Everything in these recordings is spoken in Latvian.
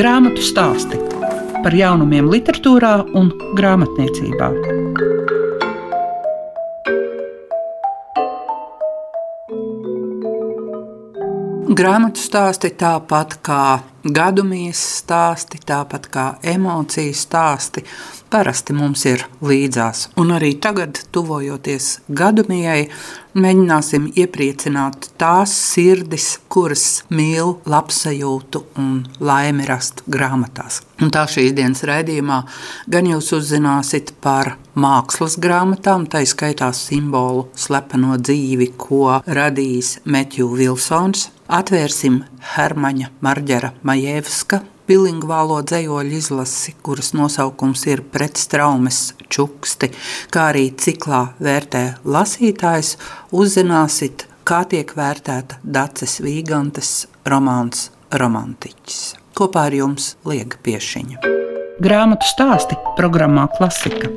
Grāmatu stāsti par jaunumiem, literatūrā un grāmatniecībā. Grāmatu stāsti tāpat kā gadumijas stāsti, tāpat kā emociju stāsti, parasti mums ir līdzās. Un arī tagad, tuvojoties gadumijai, mēģināsim iepriecināt tās sirdis, kuras mīl labsajūtu un laimi rast grāmatās. Un tā šīs dienas raidījumā gan jūs uzzināsiet par mākslas grāmatām, tā izskaitā simbolu slepeno dzīvi, ko radījis Metju Vilsons. Atvērsim Hermaņa Marģera Majevska bilingvālo dzējoļu izlasi, kuras nosaukums ir Pretstraumes čuksti, kā arī ciklā vērtē lasītājs, uzzināsit, kā tiek vērtēta Daces Vīgantes romāns Romantiķis. Kopā ar jums Liega Piešiņa. Grāmatu stāsti programmā Klasika.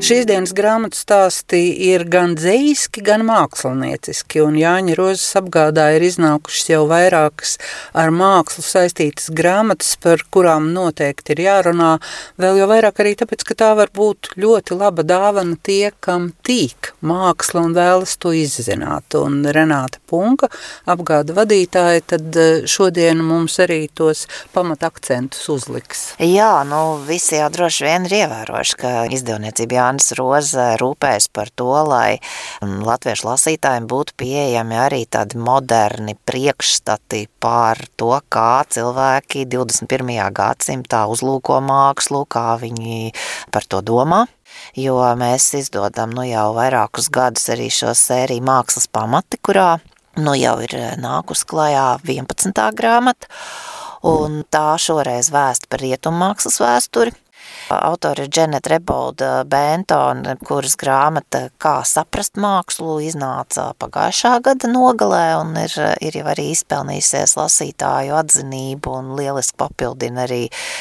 Šīs dienas grāmatu stāstī ir gan dzīski, gan mākslinieciski, un Jāņa Rozes apgādā ir iznākušas jau vairākas ar mākslu saistītas grāmatas, par kurām noteikti ir jārunā, vēl jau vairāk arī tāpēc, ka tā var būt ļoti laba dāvana tie, kam tīk māksla un vēlas to izzināt, un Renāta Punka, apgāda vadītāja, tad eh, šodien mums arī tos pamat akcentus uzliks. Jā, nu visi jau droši vien ir ievēroši, ka izdevniecība Jānis Roze rūpēs par to, lai mm, latviešu lasītājiem būtu pieejami arī tādi moderni priekšstati par to, kā cilvēki 21. gadsimtā uzlūko mākslu, kā viņi par to domā jo mēs izdodam nu jau vairākus gadus arī šo sēriju mākslas pamati, kurā nu jau ir nākus klajā 11. grāmata, un tā šoreiz vēst par rietummākslas vēsturi, Autori ir Dženeta Rebolda Bentona, kuras grāmata Kā saprast mākslu iznāca pagājušā gada nogalē un ir, ir jau arī izpelnījusies lasītāju atzinību un lieliski papildina arī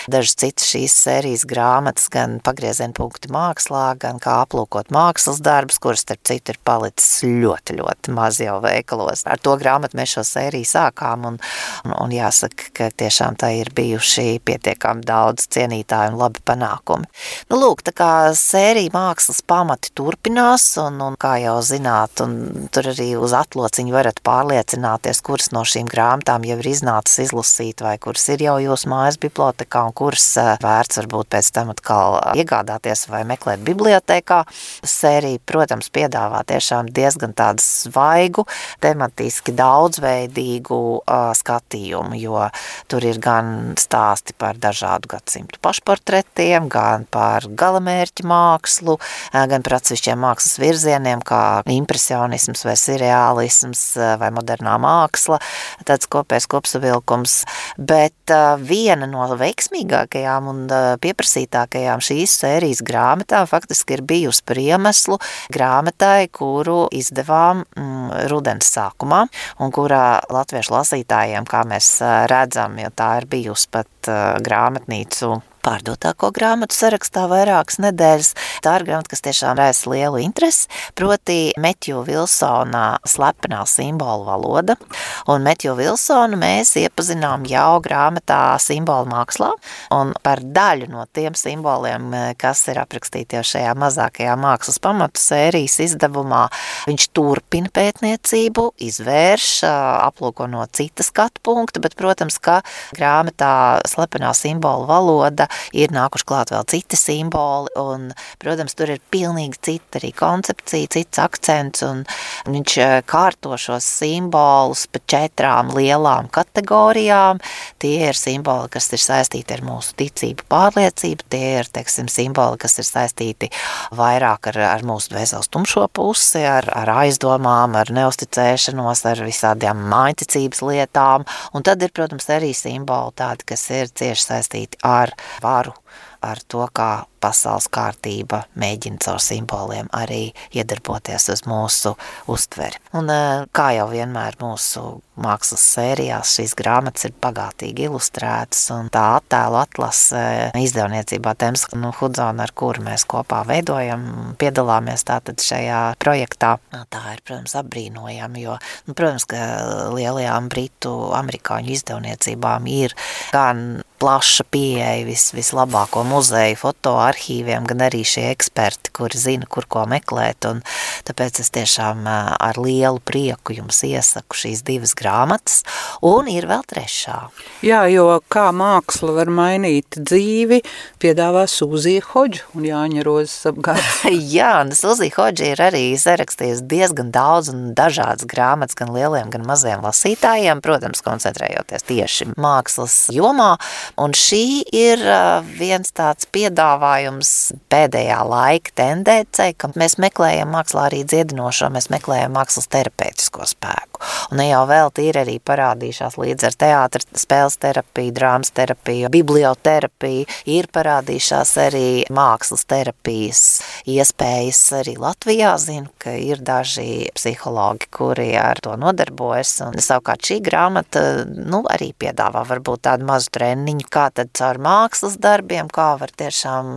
dažas citas šīs sērijas grāmatas, gan pagrieziena punkti mākslā, gan kā aplūkot mākslas darbus, kuras, starp citu, ir palicis ļoti, ļoti maz jau veikalos. Ar to grāmatu mēs šo sēriju sākām un, un, un jāsaka, ka tiešām tā ir bijuši pietiekami daudz cienītāju un labi panākumi panākumi. Nu, lūk, tā kā sērija mākslas pamati turpinās, un, un kā jau zināt, un tur arī uz atlociņu varat pārliecināties, kuras no šīm grāmatām jau ir iznācis izlasīt, vai kuras ir jau jūsu mājas bibliotekā, un kuras vērts varbūt pēc tam atkal iegādāties vai meklēt bibliotekā. Sērija, protams, piedāvā tiešām diezgan tādu svaigu, tematiski daudzveidīgu uh, skatījumu, jo tur ir gan stāsti par dažādu gadsimtu pašportretiem, gan par galamērķu mākslu, gan par atsevišķiem mākslas virzieniem, kā impresionisms vai surreālisms vai modernā māksla, tāds kopējs kopsavilkums, bet viena no veiksmīgākajām un pieprasītākajām šīs sērijas grāmatām faktiski ir bijusi par iemeslu grāmatai, kuru izdevām mm, rudens sākumā un kurā latviešu lasītājiem, kā mēs redzam, jo tā ir bijusi pat grāmatnīcu pārdotāko grāmatu sarakstā vairākas nedēļas. Tā ir grāmata, kas tiešām raisa lielu interesi, proti Metju Vilsona slepenā simbolu valoda. Un Metju Vilsonu mēs iepazinām jau grāmatā simbolu mākslā, un par daļu no tiem simboliem, kas ir aprakstīti jau šajā mazākajā mākslas pamatu sērijas izdevumā, viņš turpina pētniecību, izvērš, aplūko no citas skatu punkta, bet, protams, ka grāmatā slepenā simbolu valoda ir nākuši klāt vēl citi simboli, un, protams, tur ir pilnīgi cita arī koncepcija, cits akcents, un viņš eh, kārto šos simbolus pa četrām lielām kategorijām. Tie ir simboli, kas ir saistīti ar mūsu ticību pārliecību, tie ir, teiksim, simboli, kas ir saistīti vairāk ar, ar mūsu dvēseles tumšo pusi, ar, ar aizdomām, ar neusticēšanos, ar visādām mājticības lietām, un tad ir, protams, arī simboli tādi, kas ir cieši saistīti ar varu, ar to, kā pasaules kārtība mēģina caur simboliem arī iedarboties uz mūsu uztveri. Un kā jau vienmēr mūsu mākslas sērijās šīs grāmatas ir bagātīgi ilustrētas, un tā attēlu atlase izdevniecībā Temps nu, Hudzona, ar kuru mēs kopā veidojam, piedalāmies tātad šajā projektā. Tā ir, protams, apbrīnojami, jo, nu, protams, ka lielajām britu, amerikāņu izdevniecībām ir gan plaša pieeja vis, vislabāko muzeju fotoarhīviem, gan arī šie eksperti, kuri zina, kur ko meklēt. Un tāpēc es tiešām ar lielu prieku jums iesaku šīs divas grāmatas, un ir vēl trešā. Jā, jo kā māksla var mainīt dzīvi, piedāvā Sūzija Hodža un Jāņa Rozes apgāds. Jā, un Sūzija Hodža ir arī sarakstījusi diezgan daudz un dažādas grāmatas gan lieliem, gan maziem lasītājiem, protams, koncentrējoties tieši mākslas jomā, Un šī ir viens tāds piedāvājums pēdējā laika tendencei, ka mēs meklējam mākslā arī dziedinošo, mēs meklējam mākslas terapeitisko spēku. Un ne jau vēl ir arī parādījušās līdz ar teātra spēles terapiju, drāmas terapiju, biblioterapiju, ir parādījušās arī mākslas terapijas iespējas arī Latvijā. Zinu, ka ir daži psihologi, kuri ar to nodarbojas. Un savukārt šī grāmata nu, arī piedāvā varbūt tādu mazu treniņu kā tad caur mākslas darbiem, kā var tiešām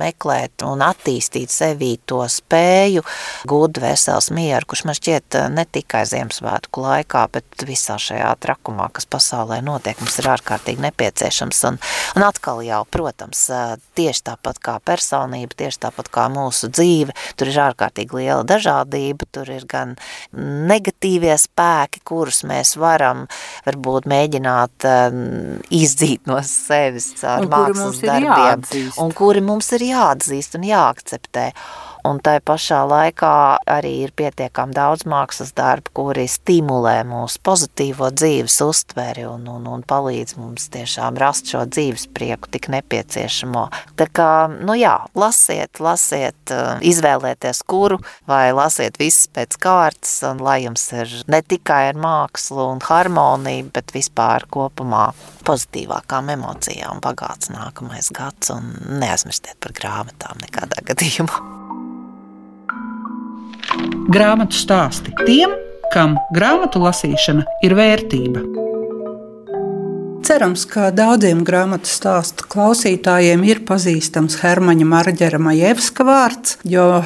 meklēt un attīstīt sevī to spēju gūt vesels mieru, kurš man šķiet eh, ne tikai Ziemassvētku laikā, bet visā šajā trakumā, kas pasaulē notiek, mums ir ārkārtīgi nepieciešams. Un, un atkal jau, protams, eh, tieši tāpat kā personība, tieši tāpat kā mūsu dzīve, tur ir ārkārtīgi liela dažādība, tur ir gan negatīvie spēki, kurus mēs varam varbūt mēģināt um, izdzīt no sevis caur mākslas darbiem, un kuri mums ir jāatzīst un jāakceptē un tai pašā laikā arī ir pietiekami daudz mākslas darbu, kuri stimulē mūsu pozitīvo dzīves uztveri un, un, un palīdz mums tiešām rast šo dzīves prieku tik nepieciešamo. Tā kā, nu jā, lasiet, lasiet, izvēlieties kuru vai lasiet visus pēc kārtas un lai jums ir ne tikai ar mākslu un harmoniju, bet vispār kopumā pozitīvākām emocijām bagāts nākamais gads un neaizmirstiet par grāmatām nekādā gadījumā. Grāmatu stāsti tiem, kam grāmatu lasīšana ir vērtība. Cerams, ka daudziem grāmatu stāstu klausītājiem ir pazīstams Hermaņa Marģera Majevska vārds, jo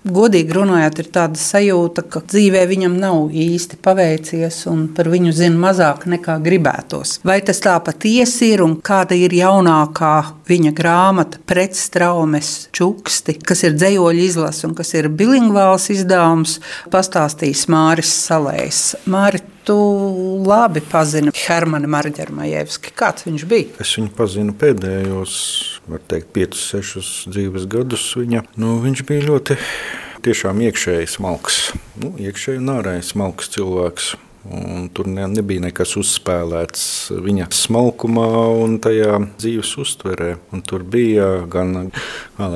Godīgi runājot, ir tāda sajūta, ka dzīvē viņam nav īsti paveicies un par viņu zina mazāk nekā gribētos. Vai tas tā patiesi ir un kāda ir jaunākā viņa grāmata Pretstraumes čuksti, kas ir dzējoļu izlase un kas ir bilingvāls izdevums, pastāstīs Māris Salējs. Māri, tu labi pazini Hermanu Marģermajevski. Kāds viņš bija? Es viņu pazinu pēdējos, var teikt, 5-6 dzīves gadus. Viņa, nu, viņš bija ļoti tiešām iekšēji smalks, nu, iekšēji un ārēji smalks cilvēks. Un tur ne, nebija nekas uzspēlēts viņa smalkumā un tajā dzīves uztverē. Un tur bija gan,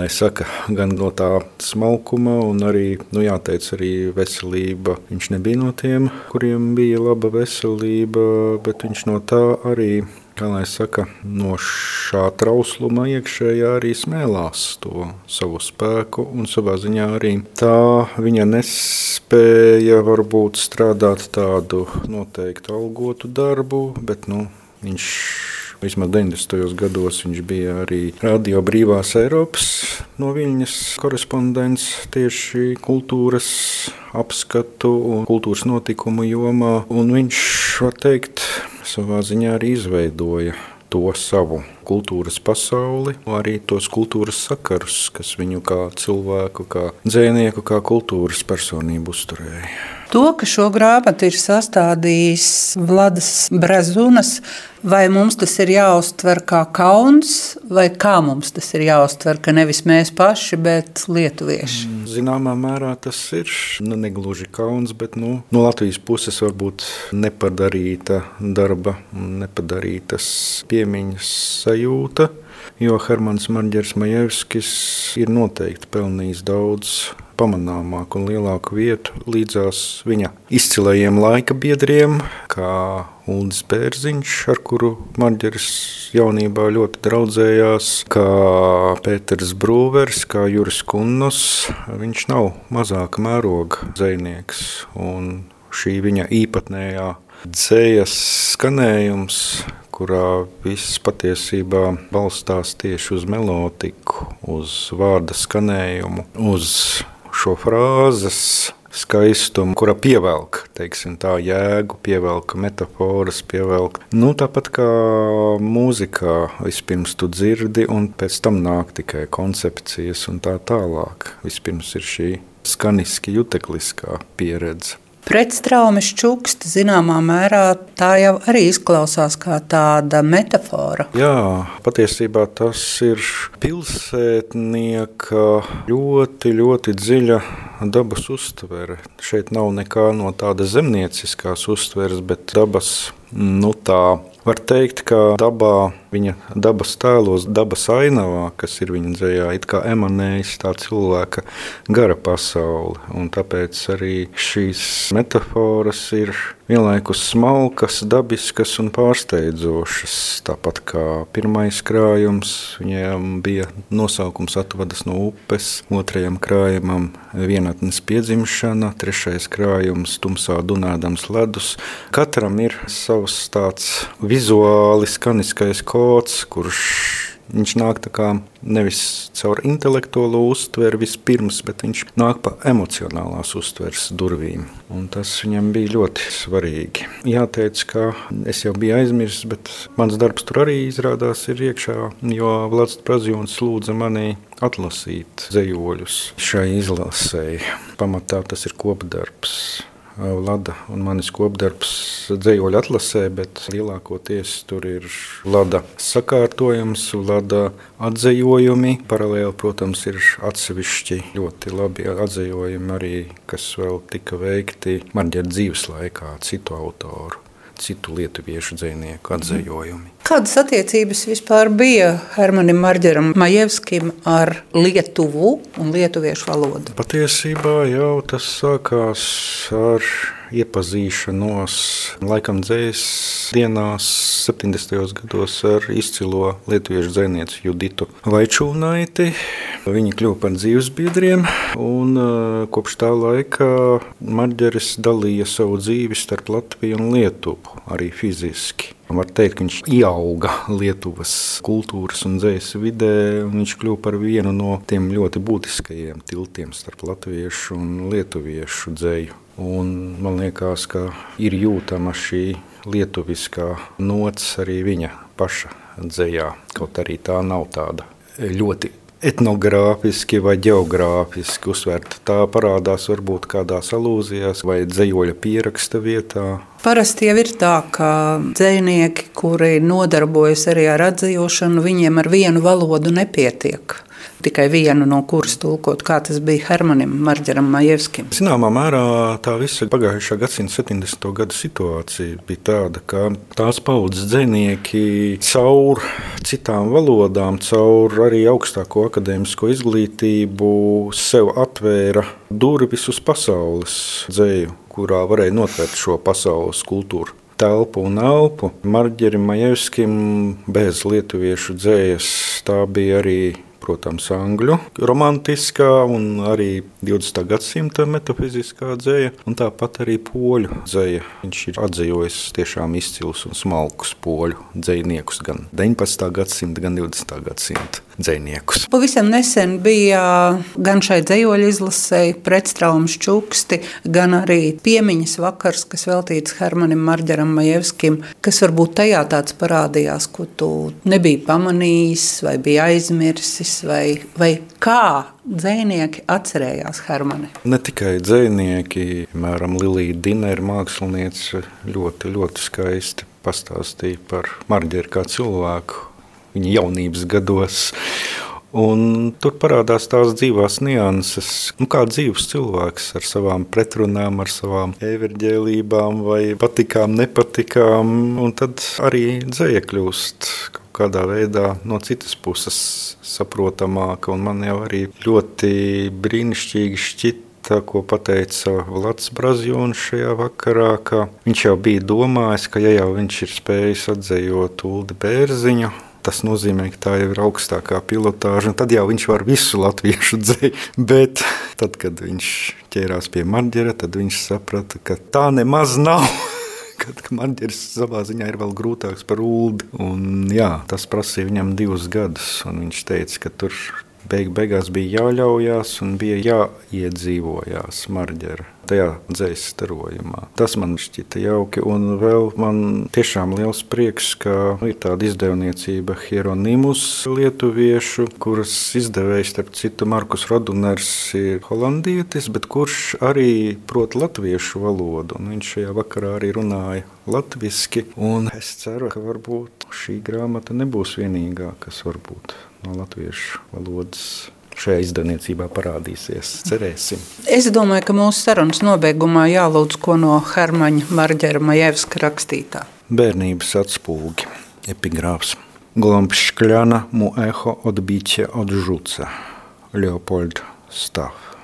saka, gan no tā smalkuma, gan arī, nu, jāteic, arī veselība. Viņš nebija no tiem, kuriem bija laba veselība, bet viņš no tā arī kā lai saka, no šā trausluma iekšējā arī smēlās to savu spēku, un savā ziņā arī tā viņa nespēja varbūt strādāt tādu noteiktu algotu darbu, bet nu, viņš Vismaz 90. gados viņš bija arī Radio Brīvās Eiropas no Viņas korespondents tieši kultūras apskatu un kultūras notikumu jomā. Un viņš, var teikt, savā ziņā arī izveidoja to savu kultūras pasauli, arī tos kultūras sakarus, kas viņu kā cilvēku, kā dzīsnieku, kā kultūras personību uzturēja. To, ka šo grāmatu ir sastādījis Vladas Brazunas, vai mums tas ir jāuztver kā kauns, vai kā mums tas ir jāuztver, ka nevis mēs paši, bet lietuvieši? Mm, zināmā mērā tas ir nu, negluži kauns, bet nu, no Latvijas puses varbūt nepadarīta darba, nepadarītas piemiņas sajūta. Jo Hermans Marģers Majevskis ir noteikti pelnījis daudz pamanāmāku un lielāku vietu līdzās viņa izcilajiem laika biedriem, kā Ulris Bērziņš, ar kuru Marģeris jaunībā ļoti draudzējās, kā Pēters Brūvers, kā Juris Kunnos. Viņš nav mazāka mēroga zvejnieks, un šī viņa īpatnējā dzējas skanējums, kurā viss patiesībā balstās tieši uz melodiku, uz vārda skanējumu, uz šo frāzes skaistumu, kura pievelk teiksim, tā jēgu, pievelk metaforas, pievelk. Nu, tāpat kā mūzikā, vispirms tu dzirdi, un pēc tam nāk tikai koncepcijas un tā tālāk. Vispirms ir šī skaniski jutekliskā pieredze. Pretstraumes čukste zināmā mērā tā jau arī izklausās kā tāda metāfora. Jā, patiesībā tas ir pilsētnieka ļoti, ļoti dziļa dabas uztvere. Šeit nav nekā no tādas zemnieciskās uztveres, bet dabas nu, tā Var teikt, ka dabā, viņa dabas tēlos, dabas ainavā, kas ir viņa dzējā, it kā emanējis tā cilvēka gara pasaule. Un tāpēc arī šīs metafāras ir vienlaikus smalkas, dabiskas un pārsteidzošas. Tāpat kā pirmais krājums, viņiem bija nosaukums atvadas no upes, otrajam krājumam vienatnes piedzimšana, trešais krājums tumsā dunādams ledus. Katram ir savs tāds vizuāli skaniskais kods, kurš viņš nāk nevis caur intelektuālo uztveri vispirms, bet viņš nāk pa emocionālās uztveres durvīm. Un tas viņam bija ļoti svarīgi. Jāteic, ka es jau biju aizmirsis, bet mans darbs tur arī izrādās ir iekšā, jo Vlads Prazjons lūdza mani atlasīt zejoļus šai izlasēji. Pamatā tas ir kopdarbs. Lada un manis kopdarbs dzējoļu atlasē, bet lielākoties tur ir Lada sakārtojums, Lada atzējojumi. Paralēli, protams, ir atsevišķi ļoti labi atzējojumi arī, kas vēl tika veikti Marģera dzīves laikā citu autoru citu lietuviešu dzinieku atzējojumi. Kādas attiecības vispār bija Hermanim Marģeram Majevskim ar Lietuvu un lietuviešu valodu? Patiesībā jau tas sākās ar iepazīšanos laikam dzējas dienās 70. gados ar izcilo lietuviešu dzēnieci Juditu Vaičūnaiti. Viņi kļuva par dzīvesbiedriem un kopš tā laika Marģeris dalīja savu dzīvi starp Latviju un Lietuvu arī fiziski. Var teikt, ka viņš ieauga Lietuvas kultūras un dzīslas vidē, un viņš kļuva par vienu no tiem ļoti būtiskajiem tiltiem starp latviešu un lietuviešu dzēju. Un man liekas, ka ir jūtama šī lietuviskā nots arī viņa paša dzējā, kaut arī tā nav tāda ļoti etnogrāfiski vai geogrāfiski uzsvērta. Tā parādās varbūt kādās alūzijās vai dzējoļa pieraksta vietā. Parasti jau ir tā, ka dzinieki, kuri nodarbojas arī ar atzīšanu, viņiem ar vienu valodu nepietiek tikai vienu no kuras tulkot, kā tas bija Hermanim Marģeram Majevskim. Zināmā mērā tā visa pagājušā gadsimta 70. gadu situācija bija tāda, ka tās paudzes dzinieki caur citām valodām, caur arī augstāko akadēmisko izglītību sev atvēra durvis uz pasaules dzēju, kurā varēja notvērt šo pasaules kultūru telpu un elpu. Marģerim Majevskim bez lietuviešu dzējas tā bija arī protams, angļu romantiskā un arī 20. gadsimta metafiziskā dzēja, un tāpat arī poļu dzēja. Viņš ir atzījis tiešām izcilus un smalkus poļu dzējniekus gan 19. gadsimta, gan 20. gadsimta dziniekus. Pavisam nesen bija gan šai dzīslu izlasēji pretstraumas čuksti, gan arī piemiņas vakars, kas veltīts Hermanim Marģeram Majevskim, kas varbūt tajā tāds parādījās, ko tu nebija pamanījis vai bija aizmirsis vai, vai kā dzinieki atcerējās Hermani? Ne tikai dzinieki, piemēram, Lilija ir mākslinieca ļoti, ļoti skaisti pastāstīja par Marģeru kā cilvēku viņa jaunības gados. Un tur parādās tās dzīvās nianses, nu, kā dzīves cilvēks ar savām pretrunām, ar savām everģēlībām, vai patīkām, nepatīkām. Un tad arī dzēja kļūst kādā veidā no citas puses saprotamāka. Un man jau arī ļoti brīnišķīgi šķita ko pateica Vlads Brazjons šajā vakarā, ka viņš jau bija domājis, ka ja jau viņš ir spējis atzējot Uldi Bērziņu, tas nozīmē, ka tā jau ir augstākā pilotāža, tad jau viņš var visu latviešu dzēju. Bet tad, kad viņš ķērās pie marģera, tad viņš saprata, ka tā nemaz nav. kad marģeris savā ziņā ir vēl grūtāks par ūdeni. Jā, tas prasīja viņam divus gadus, un viņš teica, ka tur beig beigās bija jāļaujās un bija jāiedzīvojās marģera tajā dzīslu starojumā. Tas man šķita jauki, un vēl man tiešām liels prieks, ka ir tāda izdevniecība Hieronymus lietuviešu, kuras izdevējs, starp citu, Markus Roduners ir holandietis, bet kurš arī prot latviešu valodu, un viņš šajā vakarā arī runāja latviski, un es ceru, ka varbūt šī grāmata nebūs vienīgā, kas varbūt no latviešu valodas šajā izdevniecībā parādīsies. Cerēsim. Es domāju, ka mūsu sarunas nobeigumā jālūdz ko no Hermaņa Marģera Majevska rakstītā. Bērnības atspūgi, epigrāfs. Glomškļana mu eho odbiķe odžuca, Leopold Staff.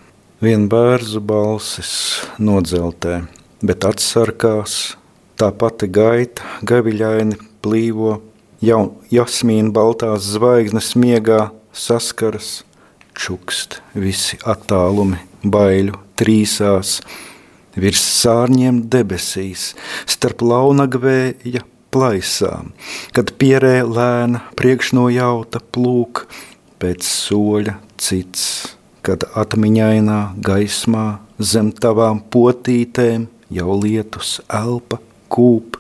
Vien bērzu balsis nodzeltē, bet atsarkās, tā pati gaita, gaviļaini plīvo, jau jasmīna baltās zvaigznes miegā saskaras, čukst visi attālumi, baiļu trīsās, virs sārņiem debesīs, starp launagvēja plaisām, kad pierē lēna priekšnojauta plūk, pēc soļa cits, kad atmiņainā gaismā zem tavām potītēm jau lietus elpa kūp,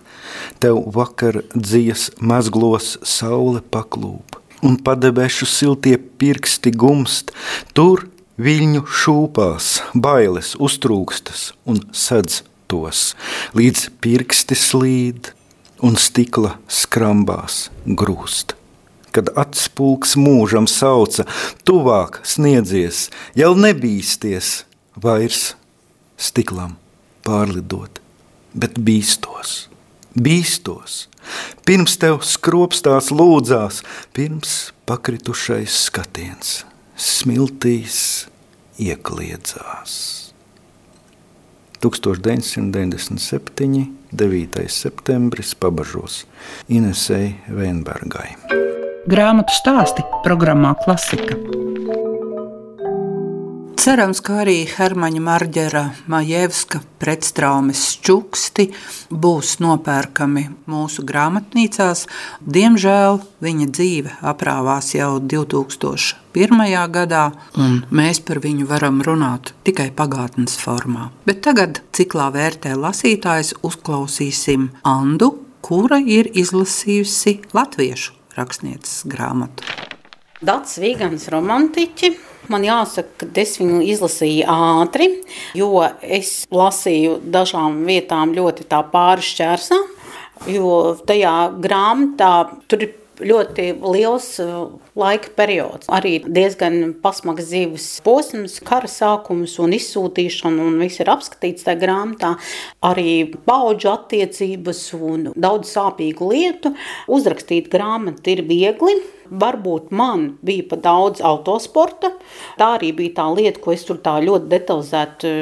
tev vakar dzijas mazglos saule paklūp, un padebešu siltie pirksti gumst, tur viļņu šūpās, bailes uztrūkstas un sedz tos, līdz pirksti slīd un stikla skrambās grūst. Kad atspūgs mūžam sauca, tuvāk sniedzies, jau nebīsties vairs stiklam pārlidot, bet bīstos bīstos, pirms tev skropstās lūdzās, pirms pakritušais skatiens smiltīs iekliedzās. 1997. 9. septembris pabažos Inesei Veinbergai. Grāmatu stāsti programmā Klasika. Cerams, ka arī Hermaņa Marģera Majevska pretstraumes čuksti būs nopērkami mūsu grāmatnīcās. Diemžēl viņa dzīve aprāvās jau 2001. gadā, un mēs par viņu varam runāt tikai pagātnes formā. Bet tagad ciklā vērtē lasītājs uzklausīsim Andu, kura ir izlasījusi latviešu rakstnieces grāmatu. Dats Vīgans romantiķi Man jāsaka, ka es viņu izlasīju ātri, jo es lasīju dažām vietām ļoti tā pāršķērsā, jo tajā grāmatā tur ir ļoti liels uh, laika periods. Arī diezgan pasmags dzīves posms, kara sākums un izsūtīšana, un viss ir apskatīts tajā grāmatā. Arī paudžu attiecības un daudz sāpīgu lietu. Uzrakstīt grāmatu ir viegli. Varbūt man bija pa daudz autosporta. Tā arī bija tā lieta, ko es tur tā ļoti detalizēti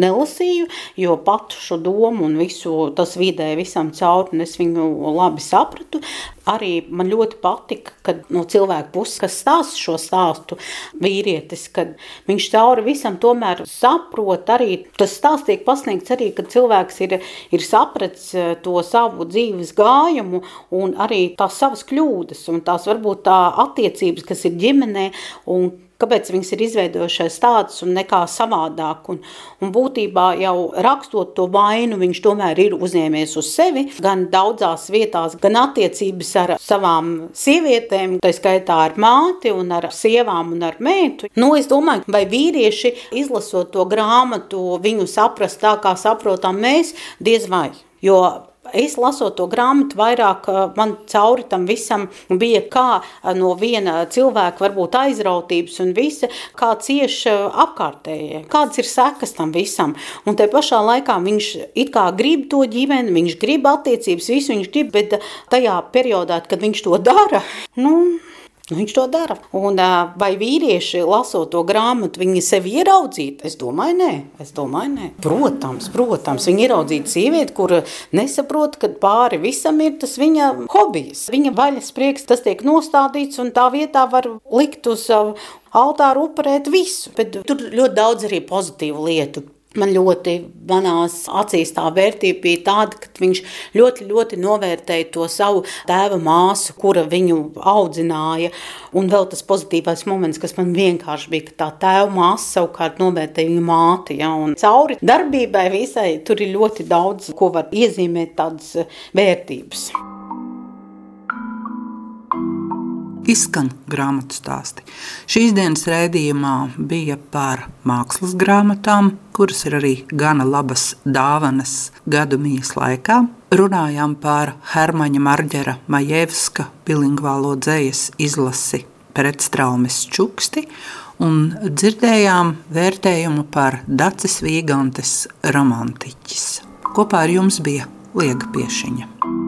nelasīju, jo patu šo domu un visu tas vidē visam cauri, un es viņu labi sapratu. Arī man ļoti patika, kad no cilvēka puses, kas stāsta šo stāstu, vīrietis, kad viņš cauri visam tomēr saprot arī, tas stāsts tiek pasniegts arī, kad cilvēks ir, ir sapratis eh, to savu dzīves gājumu un arī tās savas kļūdas un tās varbūt tā attiecības, kas ir ģimenē un kāpēc viņas ir izveidojušās tādas un nekā savādāk. Un, un būtībā jau rakstot to vainu, viņš tomēr ir uzņēmies uz sevi, gan daudzās vietās, gan attiecības ar savām sievietēm, tā skaitā ar māti un ar sievām un ar meitu. Nu, es domāju, vai vīrieši izlasot to grāmatu, viņu saprast tā, kā saprotam mēs, diez vai. Jo Es lasot to grāmatu, vairāk man cauri tam visam bija kā no viena cilvēka varbūt aizrautības un visa, kā cieši apkārtējie, kādas ir sekas tam visam. Un te pašā laikā viņš it kā grib to ģimeni, viņš grib attiecības, visu viņš grib, bet tajā periodā, kad viņš to dara, nu, Viņš to dara. Un, vai vīrieši, lasot to grāmatu, viņi sevi ieraudzītu? Es domāju, nē. Es domāju, nē. Protams, protams, viņi ieraudzītu sievieti, kur nesaprot, ka pāri visam ir tas viņa hobijs. Viņa vaļas prieks, tas tiek nostādīts, un tā vietā var likt uz altāru upurēt visu. Bet tur ļoti daudz arī pozitīvu lietu. Man ļoti, manās acīs tā vērtība bija tāda, ka viņš ļoti, ļoti novērtēja to savu tēva māsu, kura viņu audzināja. Un vēl tas pozitīvais moments, kas man vienkārši bija, ka tā tēva māsa savukārt novērtēja viņu māti. Ja, un cauri darbībai visai tur ir ļoti daudz, ko var iezīmēt tādas vērtības. Izskan grāmatu stāsti. Šīs dienas rādījumā bija par mākslas grāmatām, kuras ir arī gana labas dāvanas gadu mijas laikā. Runājām par Hermaņa Marģera Majevska bilingvālo dzējas izlasi pretstraumes čuksti un dzirdējām vērtējumu par Dacis Vīgantes romantiķis. Kopā ar jums bija Liega Piešiņa.